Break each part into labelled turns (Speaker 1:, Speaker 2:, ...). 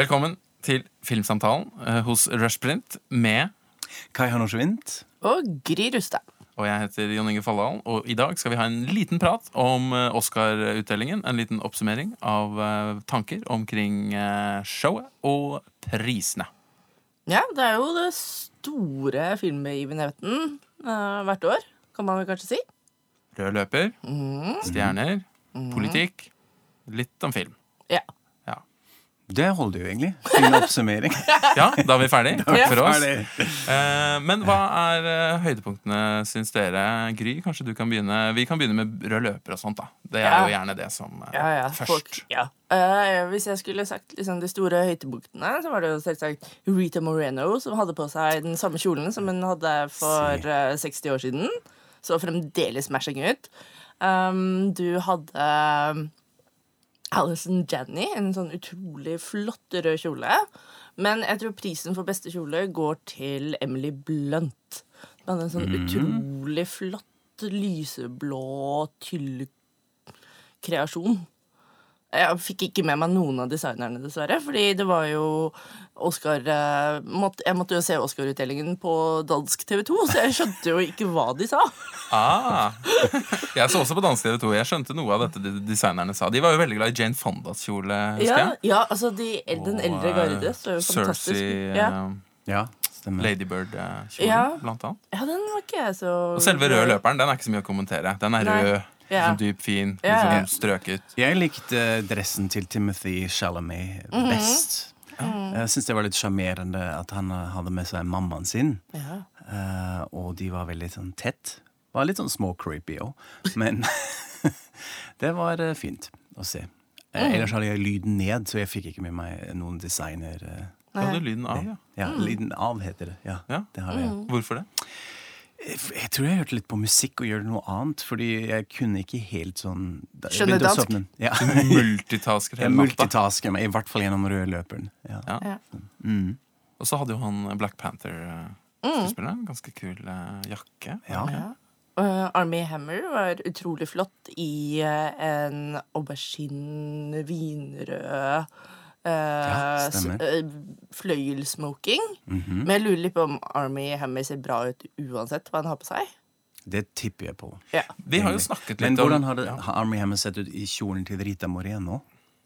Speaker 1: Velkommen til Filmsamtalen eh, hos Rushprint med
Speaker 2: Kai Hanosjvint.
Speaker 3: Og Gry Rustad.
Speaker 1: Og jeg heter Jon Inge Falldalen. Og i dag skal vi ha en liten prat om eh, Oscar-utdelingen. En liten oppsummering av eh, tanker omkring eh, showet og prisene.
Speaker 3: Ja, det er jo det store filmbegivenheten uh, hvert år, kan man vel kanskje si.
Speaker 1: Rød løper, stjerner, politikk. Litt om film.
Speaker 3: Ja.
Speaker 2: Det holder jo egentlig. Fin oppsummering.
Speaker 1: ja da er vi ferdig. Takk for oss. Eh, men hva er eh, høydepunktene, syns dere? Gry, kanskje du kan begynne? Vi kan begynne med rød løper og sånt, da. Det er
Speaker 3: Ja.
Speaker 1: jo gjerne det som eh,
Speaker 3: Ja, ja,
Speaker 1: først.
Speaker 3: folk- ja. Eh, hvis jeg skulle sagt liksom, de store høydepunktene, så var det jo selvsagt Rita Moreno som hadde på seg den samme kjolen som hun hadde for
Speaker 2: Se.
Speaker 3: eh, 60 år siden. Så fremdeles smashing ut. Um, du hadde Alison Janney, en sånn utrolig flott rød kjole. Men jeg tror prisen for beste kjole går til Emily Blunt. Hun hadde en sånn utrolig flott lyseblå tyllkreasjon. Jeg fikk ikke med meg noen av designerne, dessverre. Fordi det var jo Oscar eh, måtte, Jeg måtte jo se Oscar-utdelingen på dansk TV 2, så jeg skjønte jo ikke hva de sa.
Speaker 1: Ah, jeg så også på Dansk TV 2. Jeg skjønte noe av dette de designerne sa. De var jo veldig glad i Jane Fondas kjole.
Speaker 3: Ja, ja altså de, den
Speaker 1: Og,
Speaker 3: eldre
Speaker 1: eh,
Speaker 3: garde jo fantastisk.
Speaker 1: Cersei,
Speaker 3: Ja.
Speaker 1: eh,
Speaker 2: Ja.
Speaker 1: Ladybird-kjolen,
Speaker 3: Ja.
Speaker 1: blant annet.
Speaker 3: ja, den var ikke jeg så
Speaker 1: Og selve rød løperen den er ikke så mye å kommentere. Den er
Speaker 3: Nei.
Speaker 1: rød,
Speaker 3: Ja.
Speaker 1: Sånn dyp, fin, liksom strøket.
Speaker 2: Jeg likte dressen til Timothy Chalamet best. Jeg syns det var litt sjarmerende at han eh, hadde med seg mammaen sin.
Speaker 3: Ja.
Speaker 2: eh, og de var veldig sånn tett. Var litt sånn små creepy òg, men det var fint å se. Mm. ellers hadde jeg lyden ned, så jeg fikk ikke med meg noen designer.
Speaker 1: Du hadde lyden av, ja.
Speaker 2: ja, Lyden av heter det. Ja,
Speaker 1: Ja.
Speaker 2: det har jeg.
Speaker 1: Hvorfor det?
Speaker 2: Jeg tror jeg hørte litt på musikk og gjorde noe annet, fordi jeg kunne ikke helt sånn Skjønner
Speaker 3: Skjønne dansk?
Speaker 2: Ja.
Speaker 1: Multitasker hele natta.
Speaker 2: multitasker i hvert fall gjennom rødløperen. Ja.
Speaker 1: Ja.
Speaker 3: Mm.
Speaker 1: Og så hadde jo han Black Panther-skuespilleren. Ganske kul eh, jakke.
Speaker 2: Ja.
Speaker 3: Ja. Uh, Army Hammer var utrolig flott i uh, en aubergine vinrød uh,
Speaker 2: Ja,
Speaker 3: fløyelsmoking. Mm -hmm. Men jeg lurer litt på om Army Hammy ser bra ut uansett hva han har på seg.
Speaker 2: Det tipper jeg på.
Speaker 3: Ja.
Speaker 1: Vi har jo snakket litt
Speaker 2: Men
Speaker 1: om
Speaker 2: hvordan hadde
Speaker 1: ja,
Speaker 2: har Army Hammy sett ut i kjolen til Rita Moreno?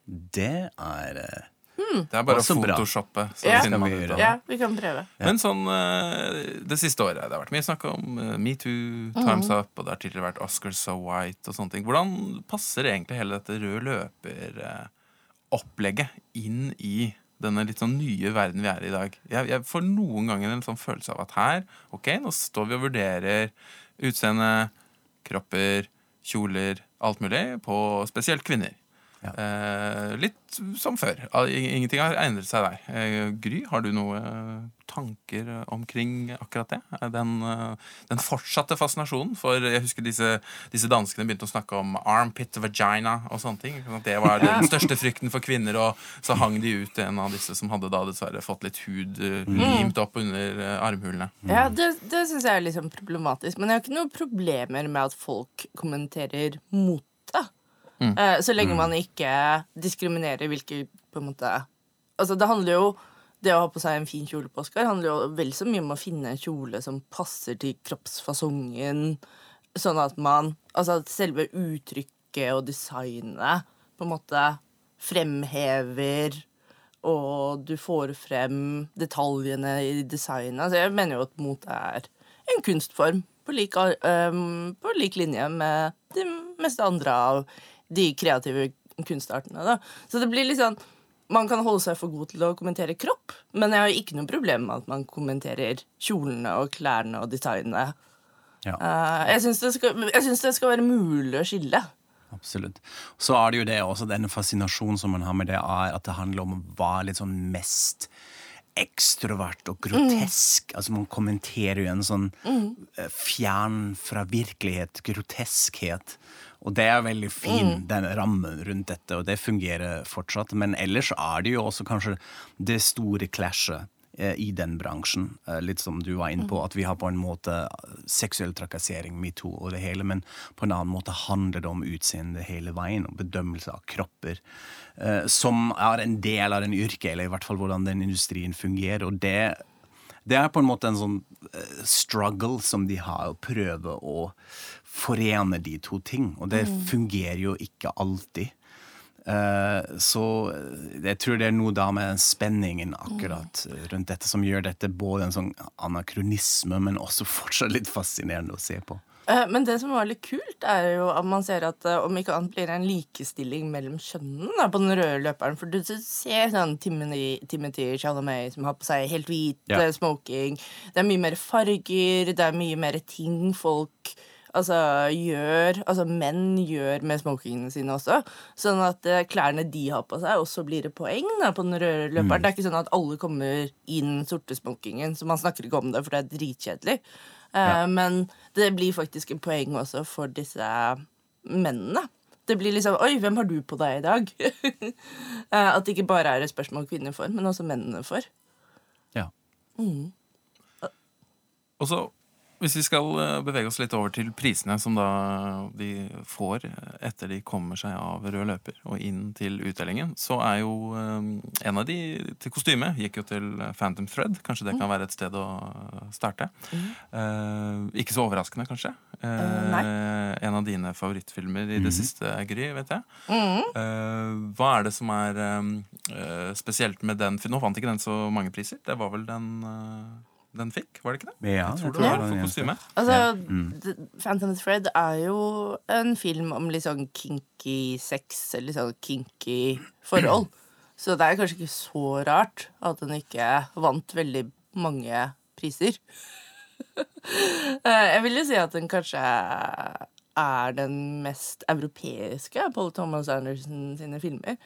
Speaker 2: Det er Hmm.
Speaker 1: Det er bare å photoshoppe. Så
Speaker 3: Ja.
Speaker 1: man
Speaker 2: vi
Speaker 1: ut
Speaker 2: det?
Speaker 3: ja, vi kan prøve.
Speaker 1: Men sånn eh, det siste året Det har vært mye snakk om eh, metoo, Times Up, og det har tidligere vært Oscar So White og sånne ting. Hvordan passer egentlig hele dette rød løper-opplegget inn i denne litt sånn nye verden vi er i i dag? Jeg, jeg får noen ganger en sånn følelse av at her, ok, nå står vi og vurderer utseende, kropper, kjoler, alt mulig, på spesielt kvinner. Eh, litt som før. Ingenting har endret seg der. Eh, Gry, har du noe eh, tanker eh, omkring akkurat det? Eh, Den, den fortsatte fascinasjonen? For jeg husker disse, disse danskene begynte å snakke om armpit vagina og sånne ting. Det var den største frykten for kvinner, og så hang de ut en av disse som hadde da dessverre fått litt hud eh, limt opp under armhulene.
Speaker 3: Ja, Det, det syns jeg er litt sånn problematisk. Men jeg har ikke noen problemer med at folk kommenterer mot det. Eh, så lenge man ikke diskriminerer hvilke på en måte Altså, det handler jo Det å ha på seg en fin kjole på Oscar handler jo vel så mye om å finne en kjole som passer til kroppsfasongen, sånn at man Altså at selve uttrykket og designet på en måte fremhever og du får frem detaljene i designet. Så jeg mener jo at mote er en kunstform på lik, um, på lik linje med de meste andre av de kreative kunstartene. Da. Så det blir litt sånn man kan holde seg for god til å kommentere kropp, men jeg har ikke noe problem med at man kommenterer kjolene og klærne og designene.
Speaker 2: Ja,
Speaker 3: Uh, jeg syns det, det skal være mulig å skille.
Speaker 2: absolutt. Så er det jo det også, denne fascinasjonen som man har med det, er at det handler om å være litt sånn mest ekstrovert og grotesk. Altså Man kommenterer jo en sånn mm. fjern fra virkelighet, groteskhet. Og det er veldig fin, den rammen rundt dette, og det fungerer fortsatt. Men ellers er det jo også kanskje det store clashet eh, i den bransjen. Eh, litt som du var inne på, at vi har på en måte seksuell trakassering, metoo og det hele, men på en annen måte handler det om utseende hele veien, og bedømmelse av kropper. eh, Som er en del av den yrket, eller i hvert fall hvordan den industrien fungerer. og det det er på en måte en sånn eh, struggle som de har, å prøve å forene de to ting. Og det fungerer jo ikke alltid. Eh, så jeg tror det er noe da med spenningen akkurat eh, rundt dette som gjør dette både en sånn anakronisme, men også fortsatt litt fascinerende å se på.
Speaker 3: Eh, Men det som var litt kult, er jo at man ser at eh, om ikke annet blir det en likestilling mellom kjønnene på den røde løperen. For du ser sånn Timothy, Chalamet som har på seg helt hvit
Speaker 2: Ja.
Speaker 3: eh, smoking. Det er mye mer farger, det er mye mer ting folk altså, gjør Altså menn gjør med smokingene sine også. Sånn at klærne de har på seg, også blir et poeng da, på den røde løperen. Det er ikke sånn at alle kommer inn sorte smokingen, så man snakker ikke om det, for det er dritkjedelig. Eh, Men det blir faktisk en poeng også for disse mennene. Det blir liksom Oi, hvem har du på deg i dag? Eh, At det ikke bare er et spørsmål kvinner får, men også mennene får.
Speaker 2: Ja.
Speaker 1: Og så, hvis vi skal eh, bevege oss litt over til prisene som da de får etter de kommer seg av rød løper og inn til utdelingen, så er jo eh, en av de til kostyme gikk jo til Phantom Thread. Kanskje det kan være et sted å starte. Eh, ikke så overraskende, kanskje. Eh, en av dine favorittfilmer i det siste, Gry, vet jeg. Eh, hva er det som er eh, spesielt med den? Nå vant ikke den så mange priser. Det var vel den eh, den fikk, var det ikke det?
Speaker 2: Ja,
Speaker 1: jeg tror
Speaker 2: jeg
Speaker 1: det
Speaker 2: tror
Speaker 1: var
Speaker 2: det var
Speaker 1: for
Speaker 2: den
Speaker 1: kostyme.
Speaker 3: Altså, The Phantom Thread er jo en film om litt sånn kinky sex, eller litt sånn kinky forhold. Så det er kanskje ikke så rart at den ikke vant veldig mange priser. Eh, Jeg vil jo si at den kanskje er den mest europeiske Paul Thomas Anderson sine filmer.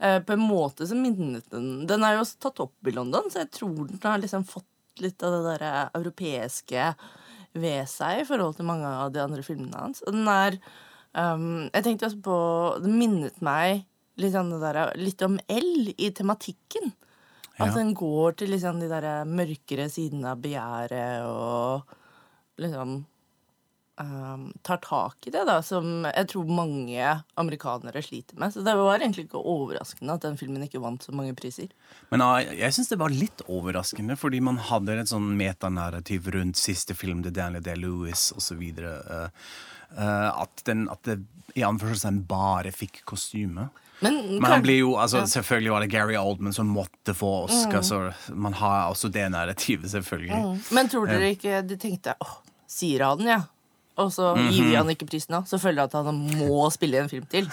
Speaker 3: Eh, På en måte så minnet den Den er jo også tatt opp i London, så jeg tror den har liksom fått litt av det der europeiske ved seg i forhold til mange av de andre filmene hans. Og den er um, Jeg tenkte også på Det minnet meg litt, det der, litt om L i tematikken. At den går til liksom de der mørkere sidene av begjæret og liksom um, tar tak i det, da, som jeg tror mange amerikanere sliter med. Så det var egentlig ikke overraskende at den filmen ikke vant så mange priser.
Speaker 2: Men uh, jeg syns det var litt overraskende, fordi man hadde et sånn metanarrativ rundt siste film The Daniel Day-Lewis osv. Uh, uh, at, den- at det i anførselstegn bare fikk kostyme.
Speaker 3: Men,
Speaker 2: Men han blir jo, altså
Speaker 3: Ja. Mm.
Speaker 2: Selvfølgelig var det Gary Oldman som måtte få Oscar, så man har også det narrativet, selvfølgelig.
Speaker 3: Men tror dere ikke de tenkte åh, sier han ja? Og så gir vi han ikke prisen nå, så føler jeg at han må spille i en film til.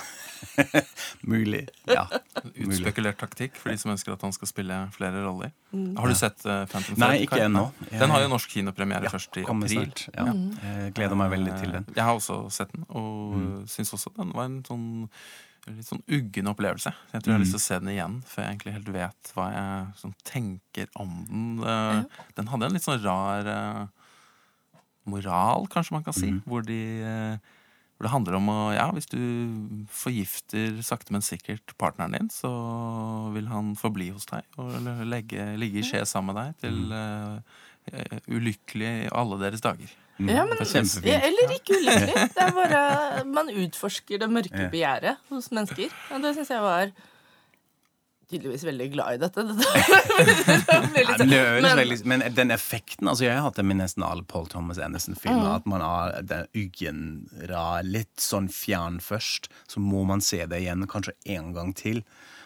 Speaker 2: Mulig. Ja.
Speaker 1: Utspekulert taktikk for de som ønsker at han skal spille flere roller. Har du sett uh, Phantom
Speaker 2: Nei, ikke ennå.
Speaker 1: Den har jo norsk kinopremiere først i april.
Speaker 2: Ja. Jeg gleder meg veldig til den.
Speaker 1: Eh, Jeg har også sett den, og
Speaker 2: Mm.
Speaker 1: syns også den var en sånn litt sånn uggen opplevelse. Jeg tror jeg har lyst til å se den igjen før jeg egentlig helt vet hva jeg sånn, tenker om den. Eh, Den hadde en litt sånn rar moral, kanskje man kan si,
Speaker 2: Mm.
Speaker 1: hvor de eh, hvor det handler om å Ja, hvis du forgifter sakte, men sikkert partneren din, så vil han forbli hos deg og legge, ligge i skje sammen med deg til uh, ulykkelig alle deres dager.
Speaker 3: Ja, men, ja, eller ikke ulykkelig. Det er bare Man utforsker det mørke begjæret hos mennesker. Og det syns jeg var tydeligvis veldig glad i dette.
Speaker 2: det høres
Speaker 3: Men-
Speaker 2: veldig, men den effekten altså Jeg har hatt det med nesten alle Paul Thomas Anderson-filmer. At man har den uggenra, litt sånn fjern først. Så må man se det igjen kanskje en gang til.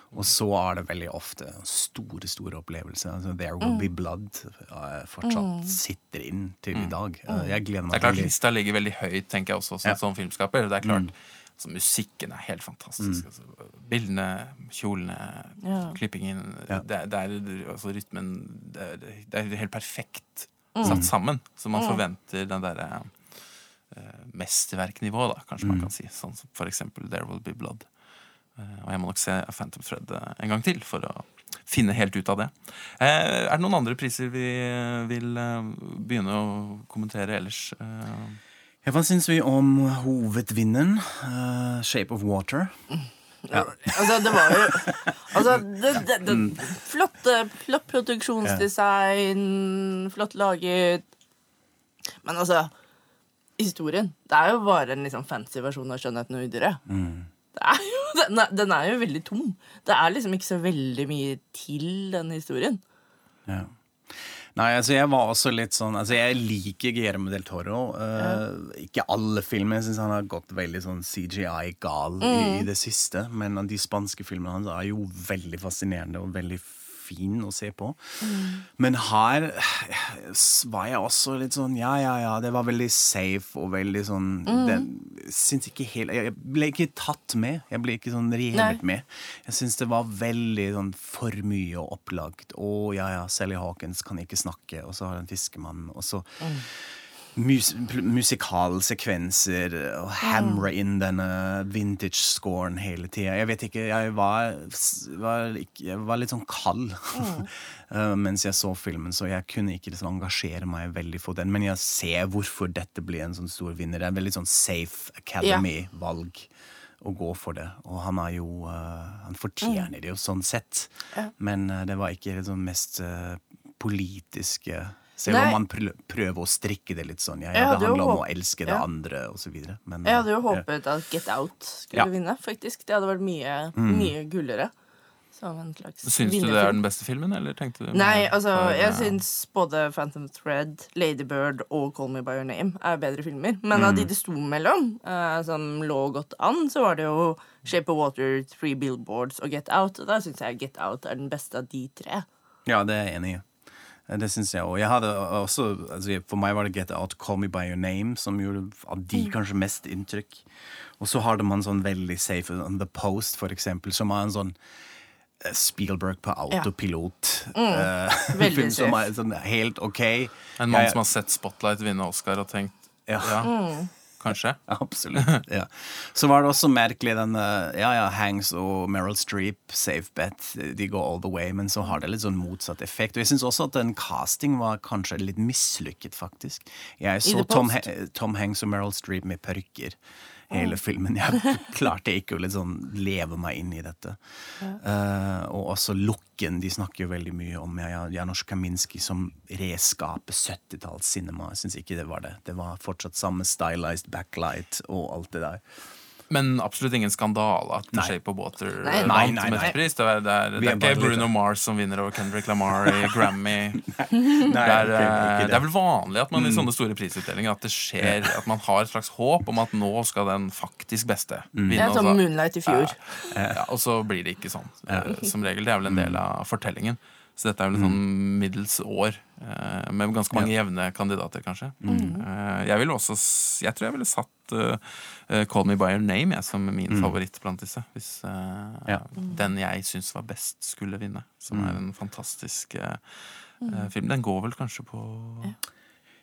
Speaker 2: Og så er det veldig ofte store store opplevelser. Altså, There Will Be Blood uh, fortsatt sitter inn til i dag. Uh, Jeg gleder
Speaker 1: Det
Speaker 2: meg
Speaker 1: er klart. Lista ligger veldig høyt, tenker jeg også, som
Speaker 2: Ja.
Speaker 1: som filmskaper. Det er klart, altså, Musikken er helt fantastisk. Altså, bildene, kjolene,
Speaker 3: Ja.
Speaker 1: klippingen
Speaker 2: Ja.
Speaker 1: det, det er, altså, Rytmen det er, det er helt perfekt satt sammen. Så man forventer den derre uh, mesterverknivået, da, kanskje man kan si. Sånn som for eksempel There Will Be Blood. Uh, og jeg må nok se Phantom Thread eh, en gang til for å finne helt ut av det. Uh, er det noen andre priser vi vil uh, begynne å kommentere ellers? Eh,
Speaker 2: Ja, hva syns vi om hovedvinneren? uh, 'Shape of Water'?
Speaker 3: Altså, det var jo Altså, det, det, det, flott, flott produksjonsdesign, flott laget Men altså Historien. Det er jo bare en liksom fancy versjon av 'Skjønnheten og udyret'. Er den, den er jo veldig tom. Det er liksom ikke så veldig mye til den historien.
Speaker 2: Ja. Nei, altså jeg var også litt sånn Altså Jeg liker Guillermo del Toro. eh, Ikke alle filmer. Jeg syns han har gått veldig sånn CGI-gal i, i det siste. Men de spanske filmene hans er jo veldig fascinerende og veldig fin å se på. Men her var jeg også litt sånn Ja, ja, ja, det var veldig safe og veldig sånn den, Syns ikke helt Jeg ble ikke tatt med. Jeg ble ikke sånn revet med. Jeg syns det var veldig sånn for mye og opplagt. Å ja, ja, Sally Hawkins kan ikke snakke, og så har hun fiskemann, og så mus musikalsekvenser og hamre inn denne vintage-scoren hele tida. Jeg vet ikke, jeg var, var, jeg var litt sånn kald mm. mens jeg så filmen, så jeg kunne ikke liksom engasjere meg veldig for den. Men jeg ser hvorfor dette blir en sånn stor vinner. Det er en veldig sånn safe Academy-valg å gå for det. Og han er jo uh, Han fortjener det jo sånn sett. Men uh, det var ikke det sånn mest uh, politiske selv
Speaker 3: Nei.
Speaker 2: om man prøver å strikke det litt sånn. Ja, ja, det handler om å elske det
Speaker 3: ja.
Speaker 2: andre, og så videre. Men,
Speaker 3: Jeg hadde jo
Speaker 2: eh,
Speaker 3: håpet at Get Out skulle
Speaker 2: Ja.
Speaker 3: vinne, faktisk. Det hadde vært mye, mye gullere. Som en slags
Speaker 1: Syns du det er den beste filmen, eller tenkte du
Speaker 3: Nei, altså, jeg
Speaker 1: eh,
Speaker 3: syns både Phantom Thread, Ladybird og Call Me By Your Name er bedre filmer. Men av de det sto mellom, uh, som lå godt an, så var det jo Shape of Water, Three Billboards og Get Out. Og da syns jeg Get Out er den beste av de tre.
Speaker 2: Ja, det er jeg enig i. Det syns jeg òg. Jeg altså, for meg var det Get Out, Call Me By Your Name som gjorde av de
Speaker 3: Mm.
Speaker 2: kanskje mest inntrykk. Og så hadde man sånn veldig safe on The Post, for eksempel, som er en sånn eh, Spielberg på autopilot. eh,
Speaker 3: Veldig
Speaker 2: film som er sånn helt OK.
Speaker 1: En mann
Speaker 2: Jeg-
Speaker 1: som har sett Spotlight vinne Oscar og tenkt
Speaker 2: Ja.
Speaker 1: ja, kanskje.
Speaker 2: Absolutt. ja. Så var det også merkelig den eh, Ja, ja, Hanks og Meryl Streep, safe bet, de går all the way, men så har det litt sånn motsatt effekt. Og jeg syns også at den casting var kanskje litt mislykket, faktisk. Jeg så Tom, Tom Hanks og Meryl Streep med parykker. Hele filmen. Jeg klarte ikke å sånn leve meg inn i dette. Eh, og også looken. De snakker jo veldig mye om ja, Janusz Kaminski som redskapet 70-talls cinema. Jeg syns ikke det var det. Det var fortsatt samme stylized backlight og alt det der.
Speaker 1: Men absolutt ingen skandale at
Speaker 2: Nei.
Speaker 1: Shape of Water
Speaker 3: Nei,
Speaker 2: nei,
Speaker 1: vant
Speaker 2: nei, nei.
Speaker 1: Mesterpris. Det er, det er, det er ikke
Speaker 2: litt-
Speaker 1: Bruno Mars som vinner over Kendrick Lamar i Grammy.
Speaker 2: Nei,
Speaker 1: Det er, eh, det er vel vanlig at man
Speaker 2: Mm.
Speaker 1: i sånne store prisutdelinger At det skjer, at man har et slags håp om at nå skal den faktisk beste
Speaker 2: Mm.
Speaker 1: vinne.
Speaker 3: Det er
Speaker 1: altså.
Speaker 3: Moonlight i fjor.
Speaker 1: Ja, og så blir det ikke sånn. eh, Som regel. Det er vel en del av fortellingen. Så dette er vel sånn middels år eh, med ganske mange jevne kandidater, kanskje. Eh, jeg vil også Jeg tror jeg ville satt eh, Call Me By Your Name jeg, som min favoritt blant disse. Hvis
Speaker 2: Ja.
Speaker 1: den jeg syns var best, skulle vinne. Som er en fantastisk film. Den går vel kanskje på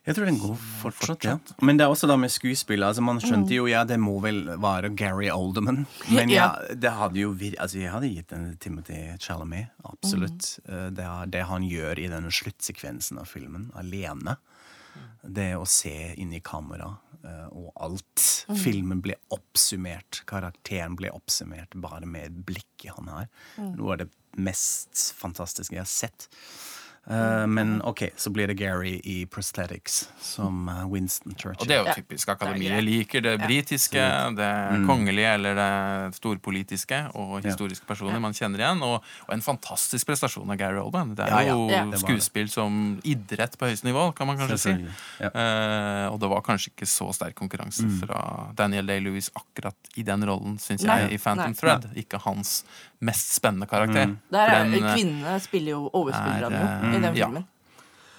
Speaker 2: Jeg tror den går fortsatt, ja. Men det er også da med skuespillet. Altså, man skjønte jo ja, det må vel være Gary Oldman. Men ja, det hadde jo vir altså, Jeg hadde gitt den til Timothy Chalamet. Absolutt. Eh, Det, det han gjør i denne sluttsekvensen av filmen, alene. Det å se inn i kamera eh, og alt. Filmen ble oppsummert. Karakteren ble oppsummert bare med blikket han har. Noe av det mest fantastiske jeg har sett. Eh, men OK, så blir det Gary i prosthetics som eh, Winston Churchill.
Speaker 1: Og det er jo typisk akademiet.
Speaker 3: Er.
Speaker 1: Liker det britiske, det kongelige eller det storpolitiske og historiske personer man kjenner igjen. Og, og en fantastisk prestasjon av Gary Oldman. Det er
Speaker 2: Ja, ja.
Speaker 1: jo
Speaker 3: Ja.
Speaker 1: Skuespill som idrett på høyeste nivå, kan man kanskje si.
Speaker 2: Uh,
Speaker 1: Eh, og det var kanskje ikke så sterk konkurranse fra Daniel Day-Lewis akkurat i den rollen, syns jeg, i Phantom
Speaker 3: Nei.
Speaker 1: Thread. Ikke hans mest spennende karakter.
Speaker 3: Der er,
Speaker 1: den, eh,
Speaker 3: Kvinnene spiller jo overspillerne
Speaker 1: er,
Speaker 3: i den
Speaker 1: ja.
Speaker 3: filmen.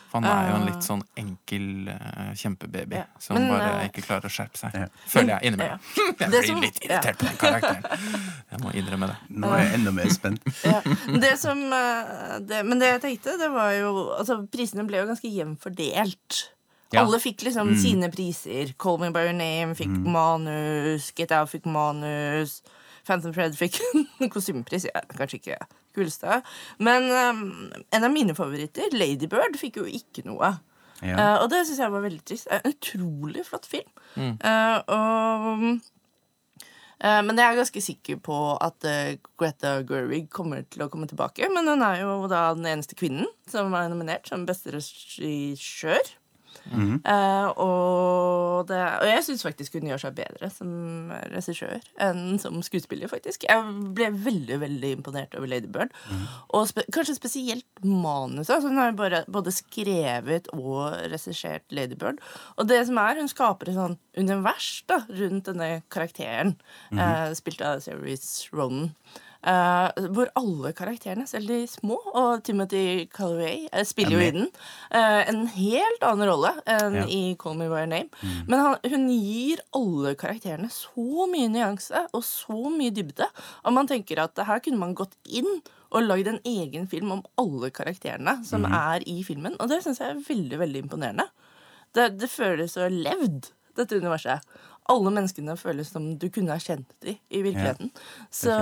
Speaker 1: For han er jo en litt sånn enkel uh, kjempebaby
Speaker 3: Ja.
Speaker 1: som
Speaker 3: Men,
Speaker 1: bare
Speaker 3: uh,
Speaker 1: ikke klarer å skjerpe seg.
Speaker 2: Ja.
Speaker 1: Føler jeg innimellom. Jeg blir
Speaker 3: som-
Speaker 1: litt irritert på den karakteren. Jeg må innrømme det.
Speaker 2: Nå er jeg enda mer spent.
Speaker 3: Ja. Det som, eh, det, men det jeg tenkte, det var jo altså, Prisene ble jo ganske jevnt fordelt.
Speaker 2: Ja.
Speaker 3: Alle fikk liksom sine priser. Call Me By Your Name fikk manus, Get Out fikk manus, Phantom Fred fikk kostymepris. Ja, kanskje ikke kuleste. Men um, en av mine favoritter, Ladybird, fikk jo ikke noe.
Speaker 2: Ja.
Speaker 3: Uh, og det syns jeg var veldig trist. En utrolig flott film. Eh, og uh, men jeg er ganske sikker på at Greta Gerwig kommer til å komme tilbake. Men hun er jo da den eneste kvinnen som er nominert som beste regissør. Eh, og, det, og jeg syns faktisk hun gjør seg bedre som regissør enn som skuespiller, faktisk. Jeg ble veldig veldig imponert over Lady Bird. Og spe kanskje spesielt manuset. Altså, hun har bare, både skrevet og regissert Lady Bird. Og det som er, hun skaper et sånn univers da, rundt denne karakteren, eh, spilt av Series Ronan. Eh, hvor alle karakterene, selv de små, og Timothy Calloway uh, spiller jo i den, uh, en helt annen rolle enn
Speaker 2: Ja.
Speaker 3: i Call Me By Your Name. Men han, hun gir alle karakterene så mye nyanse og så mye dybde. Og man tenker at her kunne man gått inn og lagd en egen film om alle karakterene som er i filmen. Og det syns jeg er veldig, veldig imponerende. Det, det føles så levd, dette universet. Alle menneskene føles som du kunne ha kjent dem i virkeligheten. Så,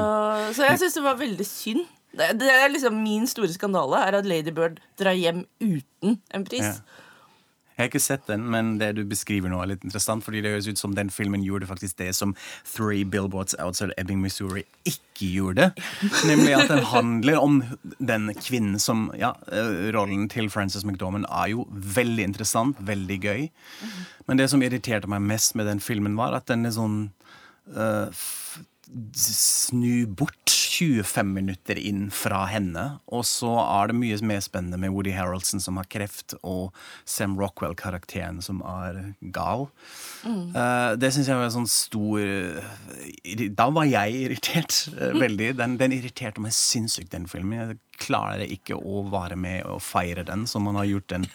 Speaker 3: så jeg syns det var veldig synd. Det, det er liksom Min store skandale er at Lady Bird drar hjem uten en pris.
Speaker 2: Ja. Jeg har ikke sett den, men det du beskriver nå er litt interessant, fordi det høres ut som den filmen gjorde faktisk det som Three Billboards Outside Ebbing, Missouri ikke gjorde. Nemlig at den handler om den kvinnen som Ja, eh, rollen til Frances McDormand er jo veldig interessant, veldig gøy. Men det som irriterte meg mest med den filmen, var at den er sånn f- snu bort 25 minutter inn fra henne. Og så er det mye mer spennende med Woody Harroldson som har kreft, og Sam Rockwell-karakteren som er gal. Eh, det syns jeg var en sånn stor Da var jeg irritert uh, veldig. Den, den irriterte meg sinnssykt, den filmen. Jeg klarer ikke å være med og feire den som man har gjort den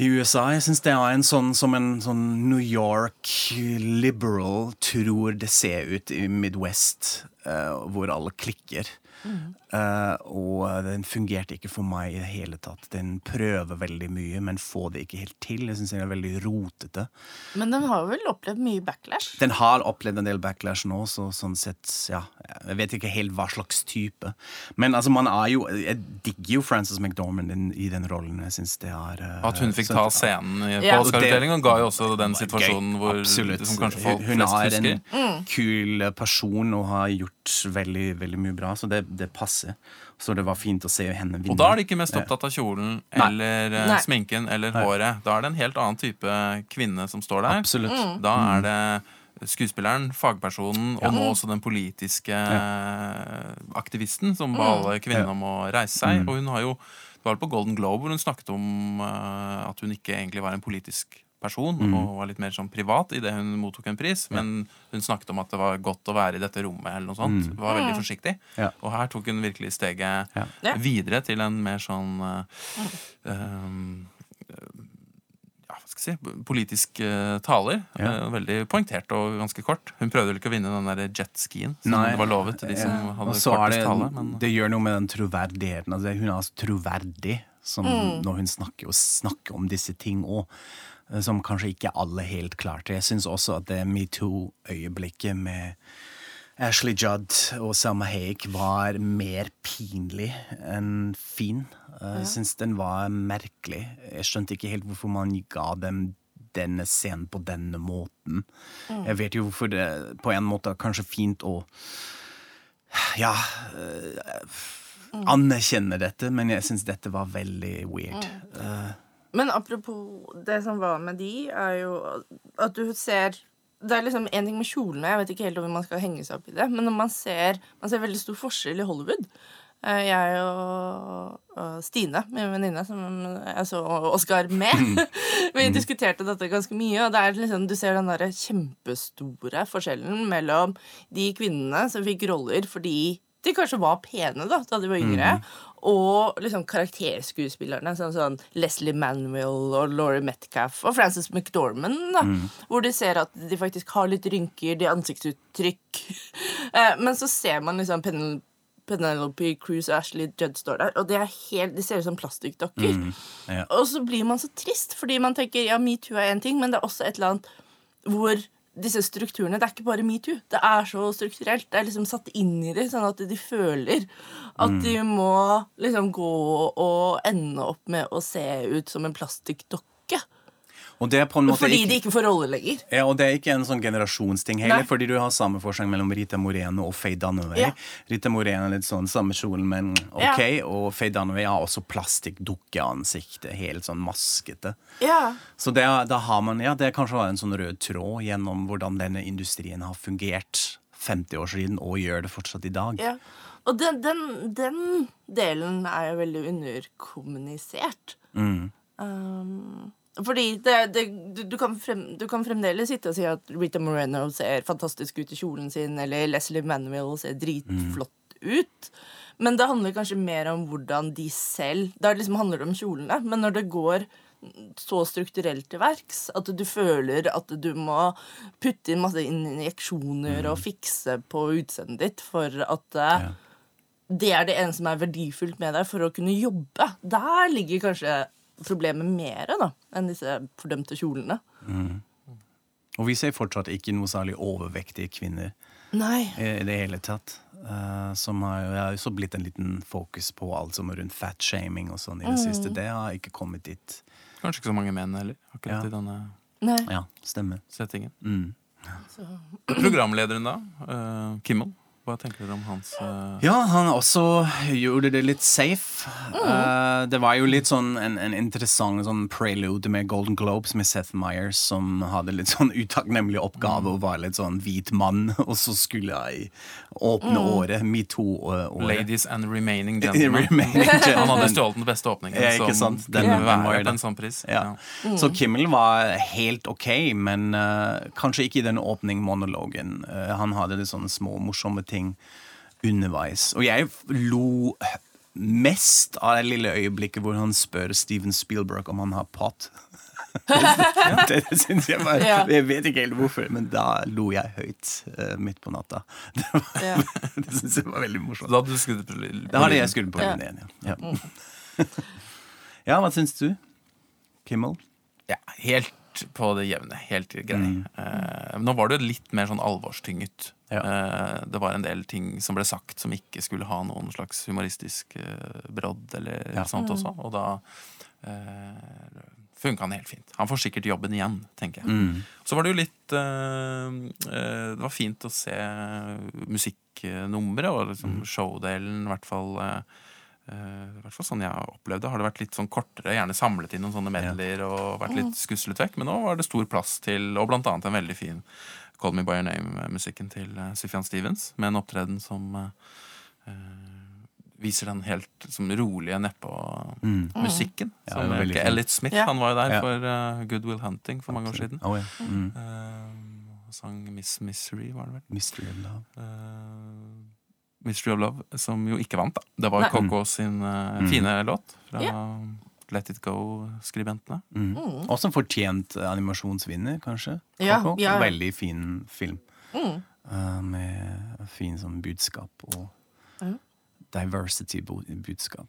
Speaker 2: i USA. Jeg syns det er en sånn som en sånn New York liberal tror det ser ut i Midwest, uh, hvor alle klikker. Eh, og den fungerte ikke for meg i det hele tatt. Den prøver veldig mye, men får det ikke helt til. Jeg syns den er veldig rotete.
Speaker 3: Men den har vel opplevd mye backlash.
Speaker 2: Den har opplevd en del backlash nå, så sånn sett, ja Jeg vet ikke helt hva slags type. Men altså, man er jo Jeg digger jo Frances McDormand in, i den rollen. Jeg syns det er uh,
Speaker 1: At hun fikk ta scenen i- på
Speaker 3: Ja.
Speaker 1: Oscar-utdelingen, ga jo også den situasjonen hvor
Speaker 2: Absolutt.
Speaker 1: som kanskje folk
Speaker 2: hun
Speaker 1: flest
Speaker 2: er
Speaker 1: en
Speaker 2: en kul person og har gjort veldig, veldig mye bra, så det, det passer. Så det var fint å se henne vinne.
Speaker 1: Og da er de ikke mest opptatt av kjolen
Speaker 2: Nei.
Speaker 1: eller eh,
Speaker 3: Nei.
Speaker 1: sminken eller håret. Da er det en helt annen type kvinne som står der.
Speaker 2: Absolutt.
Speaker 1: Da er det skuespilleren, fagpersonen og nå også den politiske
Speaker 2: Ja.
Speaker 1: aktivisten som ba alle kvinnene om å reise seg. Og hun har jo Det var på Golden Globe hvor hun snakket om eh, at hun ikke egentlig var en politisk person og var litt mer sånn privat idet hun mottok en pris. Men hun snakket om at det var godt å være i dette rommet eller noe sånt. Var veldig forsiktig.
Speaker 2: Ja.
Speaker 1: Og her tok hun virkelig steget
Speaker 2: Ja.
Speaker 1: Videre til en mer sånn uh, um, ja, hva skal jeg si, politisk eh, taler.
Speaker 2: Ja.
Speaker 1: Eh, veldig poengtert og ganske kort. Hun prøvde vel ikke å vinne den der jetskien som
Speaker 2: Nei.
Speaker 1: var lovet til de som hadde kortest
Speaker 2: det,
Speaker 1: tale. Men
Speaker 2: det gjør noe med den troverdigheten. Altså, hun er altså troverdig som, når hun snakker, og snakker om disse ting òg. Som kanskje ikke alle helt klarte. Jeg syns også at det metoo-øyeblikket med Ashley Judd og Selma Haik var mer pinlig enn fin. Jeg syns den var merkelig. Jeg skjønte ikke helt hvorfor man ga dem denne scenen på denne måten. Jeg vet jo hvorfor det på en måte er kanskje fint å ja øh, anerkjenne dette, men jeg syns dette var veldig weird. Eh,
Speaker 3: Men apropos det som var med de, er jo at du ser Det er liksom en ting med kjolene, jeg vet ikke helt om man skal henge seg opp i det, men når man ser, man ser veldig stor forskjell i Hollywood. Eh, Jeg og, Stine, min venninne, som jeg så Oskar med, vi diskuterte dette ganske mye. Og det er liksom, du ser den der kjempestore forskjellen mellom de kvinnene som fikk roller fordi de kanskje var pene da, da de var yngre, og liksom karakterskuespillerne, sånn, sånn Leslie Manuel og Laurie Metcalf og Frances McDormand, da, hvor du ser at de faktisk har litt rynker, de ansiktsuttrykk. Eh, Men så ser man liksom Penel Penelope Cruz og Ashley Judd står der, og de, er helt, de ser ut som plastikkdokker.
Speaker 2: ja.
Speaker 3: Og så blir man så trist, fordi man tenker ja, metoo er én ting, men det er også et eller annet hvor disse strukturene Det er ikke bare metoo. Det er så strukturelt. Det er liksom satt inn i det, sånn at de føler at de må liksom gå og ende opp med å se ut som en plastikkdokke. Fordi
Speaker 2: ikke-
Speaker 3: de ikke får rolle lenger.
Speaker 2: Ja, og det er ikke en sånn generasjonsting heller,
Speaker 3: Nei.
Speaker 2: fordi du har samme forskjell mellom Rita Moreno og Faye Dunaway.
Speaker 3: Ja.
Speaker 2: Rita Moreno er litt sånn samme kjolen, men ok,
Speaker 3: Ja.
Speaker 2: og Faye Dunaway har også plastikkdukkeansiktet, helt sånn maskete.
Speaker 3: Ja.
Speaker 2: Så det, da har man, ja, det kanskje en sånn rød tråd gjennom hvordan denne industrien har fungert 50 år siden, og gjør det fortsatt i dag.
Speaker 3: ja. Og den, den, den delen er jo veldig underkommunisert.
Speaker 2: Mm.
Speaker 3: Um, fordi det, det, du, du, kan frem, du kan fremdeles sitte og si at Rita Moreno ser fantastisk ut i kjolen sin, eller Leslie Manuel ser dritflott ut. Men det handler kanskje mer om hvordan de selv Da liksom handler det om kjolene. Men når det går så strukturelt til verks at du føler at du må putte inn masse injeksjoner og fikse på utseendet ditt for at eh,
Speaker 2: Ja.
Speaker 3: det er det eneste som er verdifullt med deg for å kunne jobbe. Der ligger kanskje problemet mer da, enn disse fordømte kjolene.
Speaker 2: Og vi ser fortsatt ikke noe særlig overvektige kvinner
Speaker 3: Nei.
Speaker 2: i det hele tatt. Uh, som har jo også så blitt en liten fokus på alt som er rundt fatshaming og sånn i det siste. Det har ikke kommet dit.
Speaker 1: Kanskje ikke så mange menn heller, akkurat
Speaker 2: Ja.
Speaker 1: i denne
Speaker 3: Nei.
Speaker 2: Ja, stemmer.
Speaker 1: settingen.
Speaker 2: Mm.
Speaker 1: Programlederen, da, Uh, Kimmel, hva tenker dere om hans uh...
Speaker 2: Ja, han også gjorde det litt safe. Eh, det var jo litt sånn en, en interessant sånn prelude med Golden Globes med Seth Meyers, som hadde litt sånn utakknemlig oppgave å være litt sånn hvit mann, og så skulle jeg åpne året, metoo-året.
Speaker 1: Ladies and Remaining Gentlemen?
Speaker 2: Remaining
Speaker 1: Han hadde
Speaker 2: Gentlemen.
Speaker 1: stjålet den beste åpningen
Speaker 2: Ja, ikke sant? Den- var
Speaker 1: være på en sånn pris.
Speaker 2: Ja. Så Kimmel var helt ok, men uh, kanskje ikke i den åpningmonologen. Uh, han hadde litt sånne små morsomme ting underveis. Og jeg lo mest av det lille øyeblikket hvor han spør Steven Spielberg om han har pot. det synes jeg var
Speaker 3: Ja.
Speaker 2: Jeg vet ikke helt hvorfor, men da lo jeg høyt uh, midt på natta. Det, var,
Speaker 3: Ja.
Speaker 2: det syns jeg var veldig morsomt.
Speaker 1: Da hadde du skrudd på lyden?
Speaker 2: Det hadde jeg skrudd på
Speaker 3: Ja.
Speaker 2: igjen, ja. Ja. ja, hva syns du? Kimmel?
Speaker 1: Ja, helt på det jevne. Helt grei. Eh, nå var det litt mer sånn alvorstynget.
Speaker 2: Ja.
Speaker 1: Eh, det var en del ting som ble sagt som ikke skulle ha noen slags humoristisk eh, brodd eller
Speaker 2: Ja.
Speaker 1: sånt også. Og da uh, funka han helt fint. Han får sikkert jobben igjen, tenker jeg. Så var det jo litt Det var fint å se musikknummeret og liksom showdelen, i hvert fall. eh, eh, I hvert fall sånn jeg har opplevd det. Har det vært litt sånn kortere, gjerne samlet inn noen sånne medleyer og vært litt skuslet vekk. Men nå var det stor plass til, og blant annet en veldig fin Call Me By Your Name-musikken til uh, Sufjan Stevens, med en opptreden som eh, eh, viser den helt som rolige nedpå-musikken.
Speaker 2: Ja,
Speaker 1: Så
Speaker 2: ja,
Speaker 1: ikke. Elliot Smith,
Speaker 3: Ja.
Speaker 1: han var jo der
Speaker 2: Ja.
Speaker 1: for uh, Good Will Hunting for mange år siden.
Speaker 2: Oh, yeah. mm.
Speaker 1: uh, sang Miss Misery, var det vel.
Speaker 2: Mystery of Love.
Speaker 1: Eh, Mystery of Love, som jo ikke vant, da. Det var
Speaker 3: Nei.
Speaker 1: Coco sin eh,
Speaker 2: Mm.
Speaker 1: fine låt fra
Speaker 3: yeah.
Speaker 1: Let It Go-skribentene.
Speaker 2: Mm. Også fortjent eh, animasjonsvinner, kanskje.
Speaker 3: Ja,
Speaker 2: Coco.
Speaker 3: ja.
Speaker 2: Veldig fin film.
Speaker 3: Mm.
Speaker 2: Uh, med fin sånn budskap og
Speaker 3: Ja.
Speaker 2: diversity-budskap.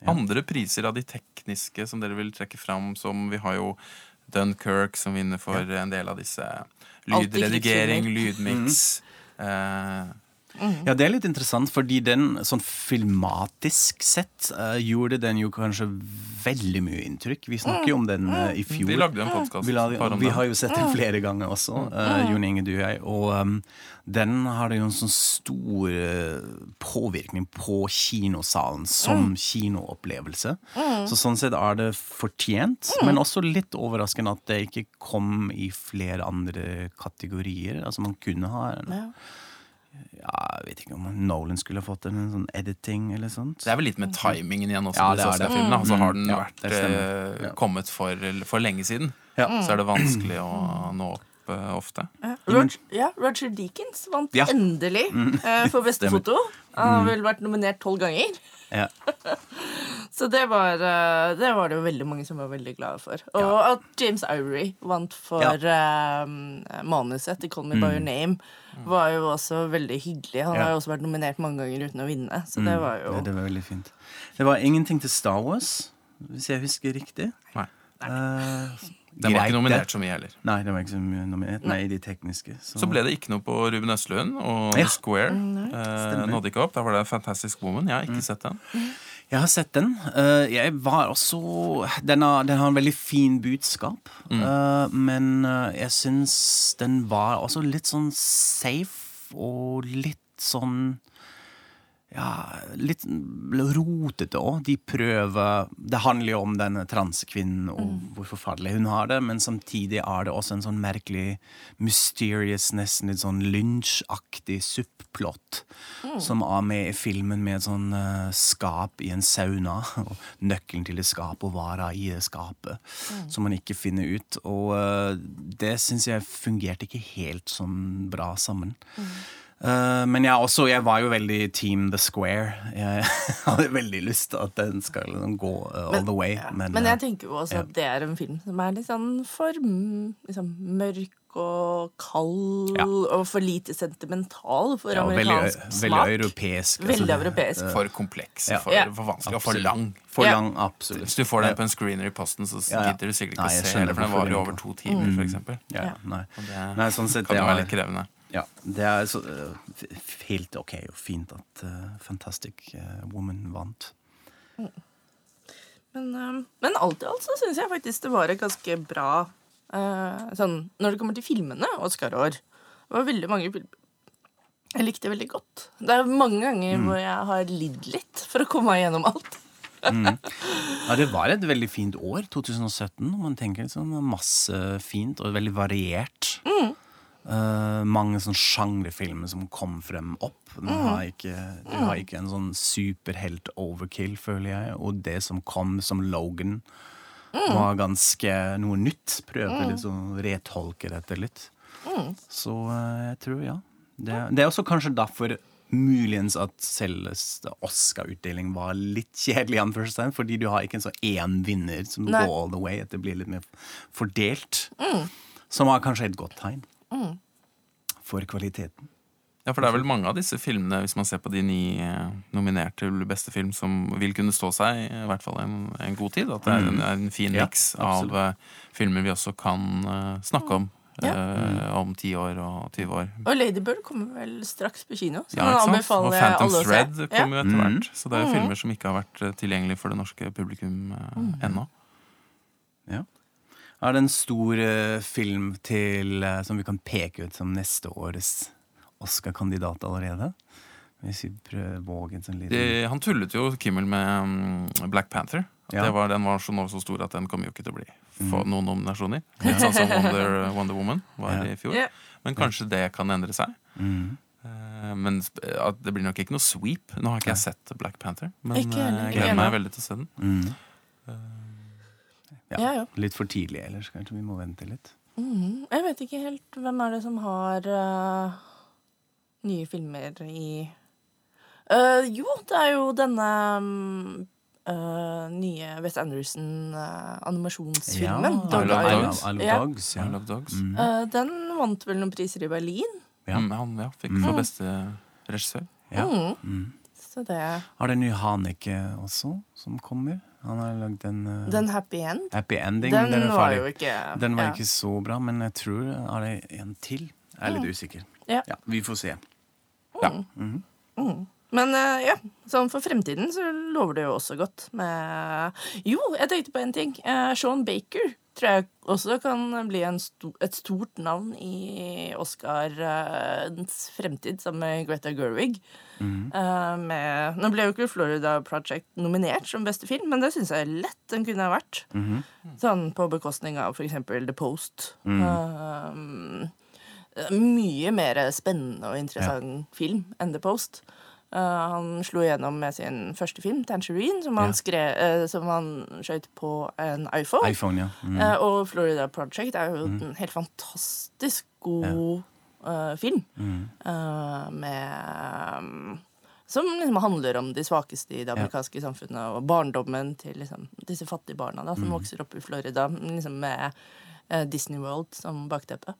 Speaker 2: Ja.
Speaker 1: Andre priser av de tekniske som dere vil trekke fram, som vi har jo Dunkerque, som vinner for en del av disse
Speaker 3: Lydredigering,
Speaker 1: lydredigering,
Speaker 3: Mm.
Speaker 1: lydmiks.
Speaker 2: Ja, det er litt interessant, fordi den sånn filmatisk sett uh, gjorde den jo kanskje veldig mye inntrykk. Vi snakker jo om den uh, i fjor.
Speaker 1: vi lagde en podkast
Speaker 2: Vi, vi har jo sett den flere ganger også, uh, Jon Inge, du og jeg. Og um, den har jo en sånn stor påvirkning på kinosalen som kinoopplevelse. Så sånn sett er det fortjent, men også litt overraskende at det ikke kom i flere andre kategorier. Altså man kunne ha en
Speaker 3: Ja.
Speaker 2: Ja, Jeg vet ikke om Nolan skulle ha fått en, en sånn editing eller sånt.
Speaker 1: Det er vel litt med timingen igjen også.
Speaker 2: Ja, det er det.
Speaker 1: Filmen, Altså, har den
Speaker 2: Mm. Ja,
Speaker 1: vært eh,
Speaker 2: Ja.
Speaker 1: kommet for, for lenge siden,
Speaker 2: Ja.
Speaker 1: så er det vanskelig å nå opp eh, ofte.
Speaker 3: Roger, ja, Roger Deakins vant
Speaker 2: Ja. Mm.
Speaker 3: endelig eh, for beste foto. Han har vel vært nominert tolv ganger.
Speaker 2: Ja.
Speaker 3: Så det var, eh, det var det jo veldig mange som var veldig glade for. Og at James Ivory vant for eh, manuset til Call Me By Your Name, var jo også veldig hyggelig. Han
Speaker 2: Mm. Ja.
Speaker 3: har jo også vært nominert mange ganger uten å vinne, så det var jo
Speaker 2: Det, det var veldig fint. Det var ingenting til Star Wars, hvis jeg husker riktig.
Speaker 1: Nei.
Speaker 2: Uh,
Speaker 1: Den var ikke nominert så mye heller.
Speaker 2: Nei, det var ikke så mye nominert. Nei, de tekniske.
Speaker 1: Så ble det ikke noe på Ruben Østlund og
Speaker 2: Ja.
Speaker 1: The Square.
Speaker 3: Mm,
Speaker 1: Eh, nådde ikke opp. Da var det Fantastic Woman. Jeg har ikke sett den.
Speaker 2: Jeg har sett den. Eh, jeg var også Den har, den har en veldig fin budskap. Mm. men eh, jeg syns den var også litt sånn safe og litt sånn ja, litt rotete òg. De prøver Det handler jo om denne transekvinnen og hvor forferdelig hun har det, men samtidig er det også en sånn merkelig mysterious, nesten litt sånn lynsjaktig subplott som er med i filmen med et sånn uh, skap i en sauna. Og nøkkelen til det skapet og vara i det skapet som man ikke finner ut. Og uh, det syns jeg fungerte ikke helt sånn bra sammen. Eh, men jeg, også, jeg var jo veldig Team The Square. Jeg hadde veldig lyst til at den skal liksom gå uh, all the way.
Speaker 3: Ja.
Speaker 2: Men,
Speaker 3: Men
Speaker 2: eh,
Speaker 3: jeg tenker jo også at det er en film som er litt sånn for mm, liksom, mørk og kald
Speaker 2: Ja.
Speaker 3: og for lite sentimental for
Speaker 2: ja,
Speaker 3: amerikansk
Speaker 2: veldig,
Speaker 3: smak.
Speaker 2: veldig europeisk.
Speaker 3: Veldig
Speaker 2: altså.
Speaker 3: europeisk.
Speaker 1: For kompleks,
Speaker 2: Ja.
Speaker 1: for,
Speaker 3: Ja.
Speaker 1: for vanskelig og for lang.
Speaker 2: For
Speaker 3: Ja.
Speaker 2: lang, absolutt.
Speaker 1: Hvis du får den på en screener i posten, så
Speaker 2: Ja, ja.
Speaker 1: gidder du sikkert ikke
Speaker 2: Nei,
Speaker 1: å se
Speaker 2: skjønner
Speaker 1: for den varer jo over to timer, for eksempel.
Speaker 2: Ja,
Speaker 3: Ja.
Speaker 2: nei.
Speaker 1: Og det
Speaker 2: nei, sånn sett
Speaker 1: kan
Speaker 2: det
Speaker 1: jo være litt krevende.
Speaker 2: Ja, det er så, øh, helt ok og fint at uh, Fantastic øh, Woman vant.
Speaker 3: Men, um, men alt i alt så syns jeg faktisk det var et ganske bra uh, sånn, Når det kommer til filmene Oscar-år. Det var veldig mange filmer jeg likte veldig godt. Det er mange ganger hvor jeg har lidd litt for å komme meg gjennom alt.
Speaker 2: Ja, det var et veldig fint år, 2017, når man tenker liksom masse fint og veldig variert. Eh, mange sånne sjangerfilmer som kom frem opp. Du har ikke, du har ikke en sånn superhelt-overkill, føler jeg. Og det som kom som Logan, var ganske noe nytt. Prøvde liksom å retolke dette litt. Så uh, jeg tror, ja. Det, det er også kanskje derfor muligens at selveste Oscar-utdeling var litt kjedelig, anførselstegn, fordi du har ikke en sånn én vinner som
Speaker 3: Nei.
Speaker 2: går all the way. At det blir litt mer fordelt. Som var kanskje et godt tegn for kvaliteten.
Speaker 1: Ja, for det er vel mange av disse filmene, hvis man ser på de ni eh, nominerte til beste film, som vil kunne stå seg i hvert fall en, en god tid. At det er en, en fin
Speaker 2: miks Ja,
Speaker 1: av eh, filmer vi også kan uh, snakke om
Speaker 3: Ja.
Speaker 1: Uh, om 10 år og 20 år.
Speaker 3: Og Ladybird kommer vel straks på kino. Så
Speaker 1: Ja, ikke sant? Og Phantom. Thread kommer jo etter
Speaker 2: Mm.
Speaker 1: hvert. Så det er jo filmer som ikke har vært tilgjengelige tilgjengelig for det norske publikum
Speaker 3: Mm.
Speaker 1: ennå.
Speaker 2: Ja. Er det en stor eh, film til, eh, som vi kan peke ut som neste årets Oscar-kandidat allerede? Hvis vi prøver sånn liten
Speaker 1: han tullet jo Kimmel med mm, Black Panther.
Speaker 2: Ja. Mm.
Speaker 1: det var, den var så, så stor at den kommer jo ikke til å bli få noen nominasjoner. Litt sånn som Wonder, Wonder Woman var
Speaker 2: Ja.
Speaker 1: i fjor.
Speaker 3: Ja.
Speaker 1: Men kanskje det kan endre seg.
Speaker 2: Mm.
Speaker 1: Eh, Men at det blir nok ikke noe sweep. Nå har ikke jeg sett Black Panther, men jeg gleder meg veldig til å se den.
Speaker 2: Mm. Ja,
Speaker 3: Ja, ja.
Speaker 2: Litt for tidlig ellers, kanskje vi må vente litt.
Speaker 3: Mm, Jeg vet ikke helt hvem er det som har uh, nye filmer i uh, Jo, det er jo denne um, uh, nye West Anderson-animasjonsfilmen.
Speaker 2: Ja,
Speaker 3: Dog
Speaker 1: I Love Dogs.
Speaker 2: I Love Dogs, yeah.
Speaker 1: I Love Dogs.
Speaker 2: Mm.
Speaker 3: Eh, den vant vel noen priser i Berlin.
Speaker 2: Ja.
Speaker 1: Mm, han ja, fikk for beste regissør.
Speaker 2: Ja.
Speaker 3: Mhm.
Speaker 2: Mm.
Speaker 3: Så det
Speaker 2: Har det en ny Haneke også, som kommer? Han har lagd en uh,
Speaker 3: Den Happy End,
Speaker 2: Happy Ending.
Speaker 3: den,
Speaker 2: den
Speaker 3: var jo ikke
Speaker 2: Den var
Speaker 3: ja.
Speaker 2: ikke så bra, men jeg tror er det en til. Jeg er litt usikker.
Speaker 3: Ja.
Speaker 2: vi får se.
Speaker 1: Ja.
Speaker 3: Men uh, ja, sånn for fremtiden så lover det jo også godt med Jo, jeg tenkte på en ting. Uh, Sean Baker tror jeg også kan bli en sto et stort navn i Oscars fremtid, sammen med Greta Gerwig. Eh, med, nå ble jo ikke Florida Project nominert som beste film, men det syns jeg lett den kunne ha vært. Sånn på bekostning av eksempel The Post. Eh, mye mer spennende og interessant film enn The Post. Eh, han slo igjennom med sin første film, 'Tangerine', som han,
Speaker 2: Ja.
Speaker 3: skrev, eh, som han skjøt på en iPhone.
Speaker 2: iPhone, ja. Mm.
Speaker 3: Eh, og 'Florida Project' er jo en helt fantastisk god film.
Speaker 2: Mm.
Speaker 3: Med Som liksom handler om de svakeste i det amerikanske samfunnet, og barndommen til liksom, disse fattige barna da,
Speaker 2: Mm.
Speaker 3: som vokser opp i Florida, liksom med eh, Disney World som bakteppe.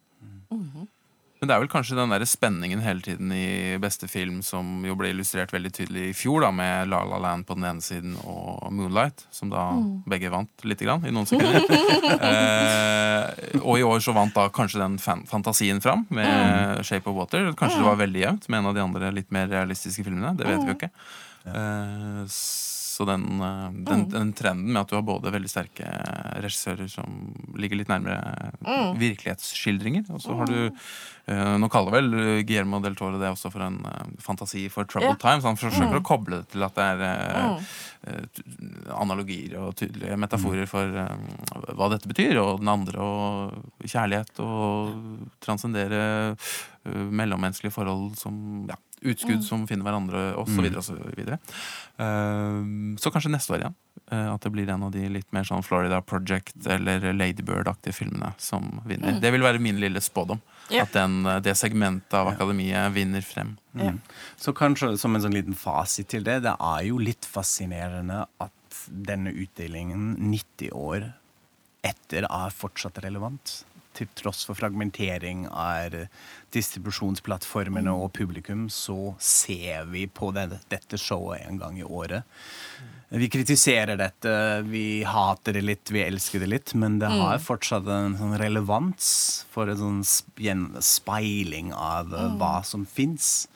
Speaker 1: Men det er vel kanskje den der spenningen hele tiden i beste film som jo ble illustrert veldig tydelig i fjor, da, med La La Land på den ene siden og Moonlight, som da begge vant lite grann, i noen sekunder. eh, og i år så vant da kanskje den fan fantasien fram, med Shape of Water. Kanskje det var veldig jevnt med en av de andre litt mer realistiske filmene. Det vet vi jo ikke. Eh, og den, den, mm. den trenden med at du har både veldig sterke regissører som ligger litt nærmere virkelighetsskildringer, og så har du uh, Nå kaller vel Guillermo del Toro det også for en uh, fantasi for troubled
Speaker 3: yeah.
Speaker 1: times. Han forsøker å koble det til at det er uh, eh, analogier og tydelige metaforer for eh, hva dette betyr, og den andre, og kjærlighet, og transcendere eh, mellommenneskelige forhold som ja, utskudd som finner hverandre, osv.
Speaker 2: Mm.
Speaker 1: Så, og så, videre. Eh, så kanskje neste år igjen. Uh, at det blir en av de litt mer sånn Florida Project eller Ladybird-aktige filmene som vinner. Det vil være min lille spådom.
Speaker 3: Yeah.
Speaker 1: At den, eh, det segmentet av akademiet vinner frem.
Speaker 3: Yeah.
Speaker 2: Så kanskje som en sånn liten fasit til det, det er jo litt fascinerende at denne utdelingen 90 år etter er fortsatt relevant. Til tross for fragmentering av distribusjonsplattformene og publikum, så ser vi på det, dette showet en gang i året. Vi kritiserer dette, vi hater det litt, vi elsker det litt, men det har fortsatt en sånn relevans for en sånn speiling av eh, hva som fins.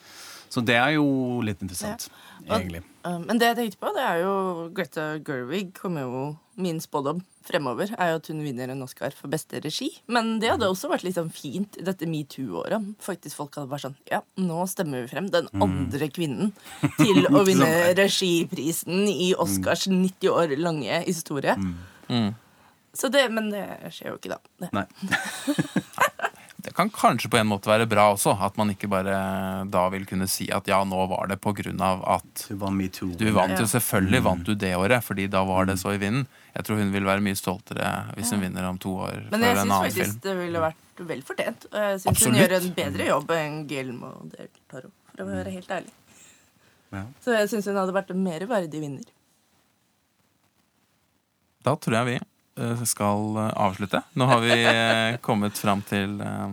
Speaker 2: Så det er jo litt interessant,
Speaker 3: Og-
Speaker 2: egentlig.
Speaker 3: Um, Men det jeg tenkte på, det er jo Greta Gerwig kommer jo Min spådom fremover er jo at hun vinner en Oscar for beste regi. Men det hadde også vært litt sånn fint i dette metoo-året. Faktisk folk hadde vært sånn Ja, nå stemmer vi frem den andre kvinnen til å vinne regiprisen i Oscars 90 år lange historie.
Speaker 1: Mm.
Speaker 3: Så det, men det skjer jo ikke, da.
Speaker 2: Nei.
Speaker 1: Det kan kanskje på en måte være bra også, at man ikke bare da vil kunne si at ja, nå var det på grunn av at
Speaker 2: Du var metoo.
Speaker 1: du vant jo selvfølgelig vant du det året, fordi da var det så i vinden. Jeg tror hun vil være mye stoltere hvis hun vinner om to år
Speaker 3: Men jeg syns faktisk
Speaker 1: film.
Speaker 3: det ville vært vel fortjent. Og jeg syns hun gjør en bedre jobb enn Guillermo del Toro, for å være helt ærlig.
Speaker 2: Ja.
Speaker 3: Så jeg syns hun hadde vært en mer verdig vinner.
Speaker 1: Da tror jeg vi eh, skal eh, avslutte. Nå har vi eh, kommet fram til eh,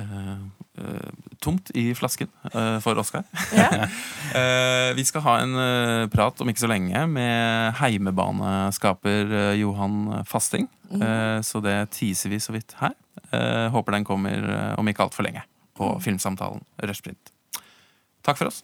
Speaker 1: eh, eh, tomt i flasken eh, for Oscar.
Speaker 3: Ja.
Speaker 1: Eh, vi skal ha en eh, prat om ikke så lenge med heimebaneskaper eh, Johan Fasting. Eh, så det teaser vi så vidt her. Eh, håper den kommer eh, om ikke altfor lenge på Filmsamtalen Rushprint. Takk for oss.